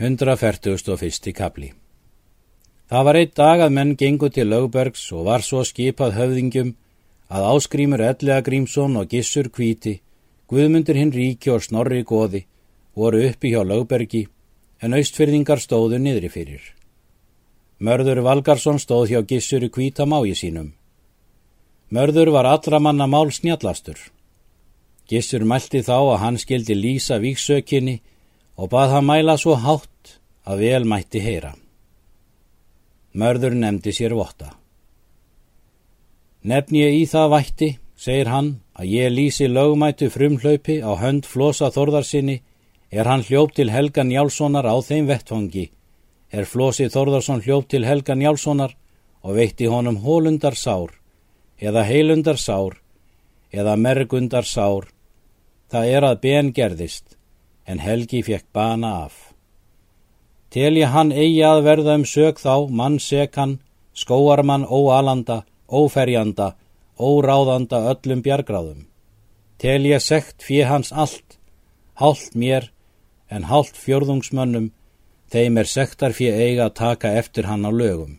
141. kapli Það var einn dag að menn gengu til Lögbergs og var svo skipað höfðingjum að áskrímur Ellega Grímsson og Gissur Kvíti, Guðmundur hinn ríki og Snorri Góði voru uppi hjá Lögbergi en austfyrðingar stóðu niðri fyrir. Mörður Valgarsson stóð hjá Gissur Kvíta mái sínum. Mörður var allra manna mál snjallastur. Gissur mælti þá að hann skildi lýsa víksökinni og bað hann mæla svo hátt að vel mætti heyra. Mörður nefndi sér votta. Nefn ég í það vætti, segir hann, að ég lýsi lögmættu frumhlaupi á hönd flosa þorðarsinni er hann hljópt til Helgan Jálssonar á þeim vettfangi, er flosi Þorðarsson hljópt til Helgan Jálssonar og veitti honum hólundar sár, eða heilundar sár, eða mergundar sár, það er að ben gerðist, en Helgi fekk bana af. Telja hann eigi að verða um sög þá, mann sekan, skóarmann óalanda, óferjanda, óráðanda öllum bjargráðum. Telja sekt fyrir hans allt, hálft mér, en hálft fjörðungsmönnum, þeim er sektar fyrir eiga að taka eftir hann á lögum.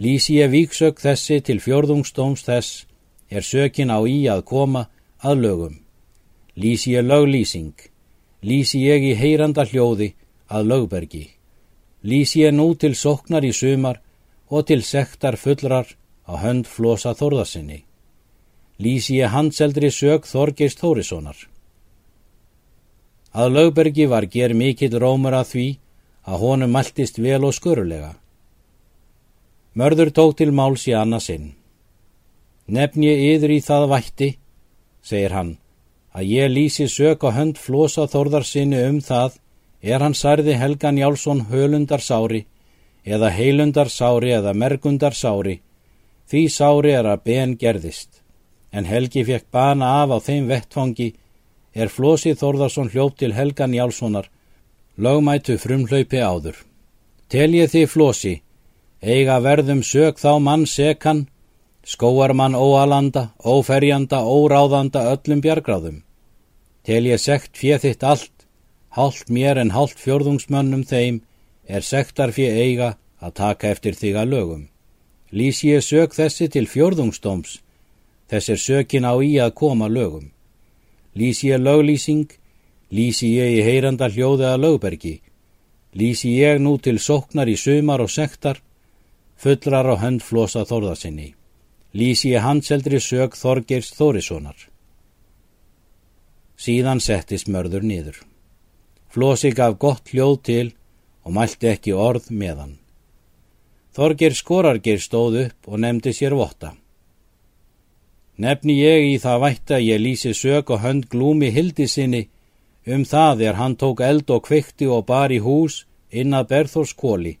Lýsi ég víksög þessi til fjörðungstóms þess, er sökin á í að koma að lögum. Lýsi ég löglýsing, lýsi ég í heyranda hljóði að lögbergi. Lýsi ég nú til soknar í sumar og til sektar fullrar á hönd flosa þorðasinni. Lýsi ég handseldri sög Þorgeist Þórissonar. Að lögbergi var ger mikill rómur að því að honum mæltist vel og skurulega. Mörður tók til máls í annarsinn. Nefn ég yður í það vætti, segir hann, að ég lýsi sök á hönd flosa þorðarsinni um það er hann særði Helgan Jálsson hölundar sári eða heilundar sári eða mergundar sári því sári er að ben gerðist. En Helgi fekk bana af á þeim vettfangi er flosi Þorðarsson hljópt til Helgan Jálssonar lögmætu frumhlaupi áður. Tel ég því flosi eiga verðum sök þá mann sekan skóarmann óalanda óferjanda óráðanda öllum bjargráðum Tel ég sekt fjöð þitt allt, hálft mér en hálft fjörðungsmönnum þeim, er sektar fjöð eiga að taka eftir þig að lögum. Lýs ég sök þessi til fjörðungstóms, þess er sökin á í að koma lögum. Lýs ég löglýsing, lýsi ég í heyranda hljóði að lögbergi, lýsi ég nú til soknar í sumar og sektar, fullrar á hönd flosa þorðasinni. Lýsi ég handseldri sök Þorgeirs Þórissonar. Síðan settist mörður niður. Flosi gaf gott hljóð til og mælti ekki orð meðan. Þorgir skorargir stóð upp og nefndi sér votta. Nefni ég í það vætt að ég lýsi sök og hönd glúmi hildi sinni um það er hann tók eld og kvikti og bar í hús inn að Berþórskóli.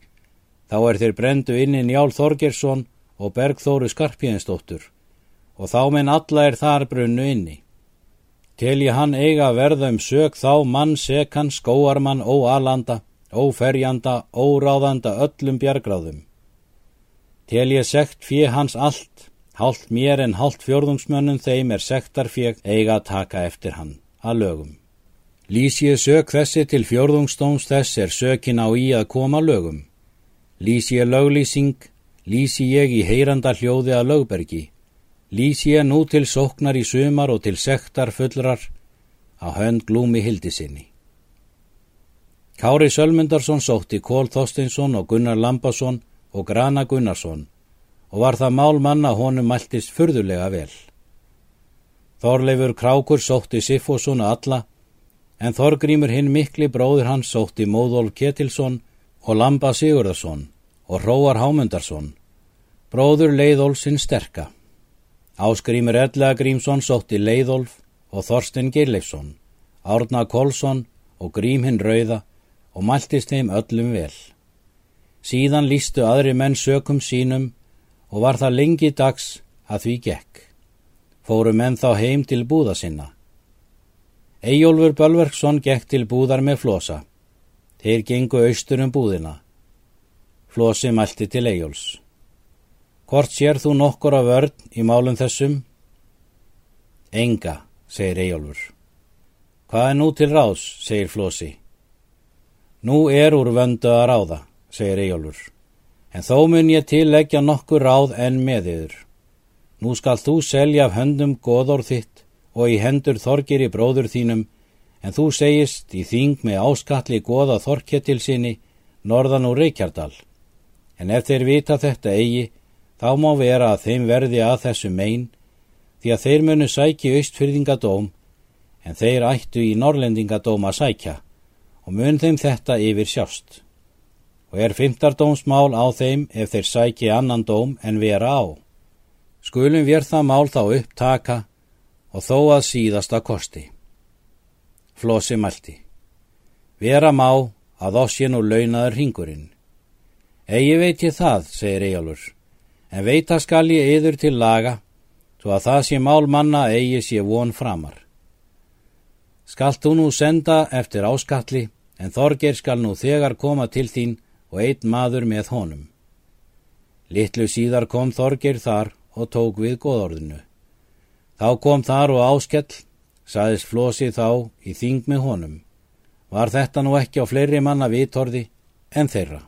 Þá er þeir brendu inn í Njál Þorgersson og Bergþóru Skarpjensdóttur og þá menn alla er þar brunnu inni. Tel ég hann eiga að verða um sög þá mann sekan skóarmann óalanda, óferjanda, óráðanda öllum bjargráðum. Tel ég sekt fyrir hans allt, hálft mér en hálft fjörðungsmönnum þeim er sektar fyrir eiga að taka eftir hann, að lögum. Lýs ég sög þessi til fjörðungstóns þess er sökin á í að koma lögum. Lýs ég löglýsing, lýsi ég í heyranda hljóði að lögbergi lýs ég nú til sóknar í sumar og til sektar fullrar á hönd glúmi hildi sinni. Kári Sölmundarsson sótti Kól Þorstinsson og Gunnar Lambasson og Grana Gunnarsson og var það mál manna honum mæltist fyrðulega vel. Þorleifur Krákur sótti Siffosson að alla en Þorgrímur hinn mikli bróður hans sótti Móðolf Ketilsson og Lamba Sigurðarsson og Róar Hámundarsson, bróður Leiðólfsinn sterka. Áskrimur Edla Grímsson sótti Leiðolf og Þorsten Geirleifsson, Árna Kolsson og Grímhinn Rauða og mæltist þeim öllum vel. Síðan lístu aðri menn sökum sínum og var það lengi dags að því gekk. Fóru menn þá heim til búða sinna. Eyjólfur Bölverksson gekk til búðar með flosa. Þeir gengu austur um búðina. Flosi mælti til Eyjóls. Hvort sér þú nokkur af vörn í málum þessum? Enga, segir Eyjólfur. Hvað er nú til ráðs, segir Flósi. Nú er úr vöndu að ráða, segir Eyjólfur, en þó mun ég tilleggja nokkur ráð en með yður. Nú skal þú selja af höndum goðor þitt og í hendur þorgir í bróður þínum, en þú segist í þing með áskatli goða þorkjetil sinni norðan úr Reykjardal. En ef þeir vita þetta eigi, þá má vera að þeim verði að þessu megin, því að þeir munu sæki austfyrðingadóm, en þeir ættu í norlendingadóm að sækja og mun þeim þetta yfir sjást. Og er fymtardómsmál á þeim ef þeir sæki annan dóm en vera á. Skulum við það mál þá upptaka og þó að síðasta kosti. Flósi mælti. Vera má að ossjen og launaður hingurinn. Egi veit ég það, segir Eyjálfur, en veita skal ég yður til laga, svo að það sé mál manna eigi sé von framar. Skalt þú nú senda eftir áskatli, en Þorger skal nú þegar koma til þín og einn maður með honum. Littlu síðar kom Þorger þar og tók við góðorðinu. Þá kom þar og áskell, saðist Flósi þá í þing með honum. Var þetta nú ekki á fleiri manna vitorði en þeirra?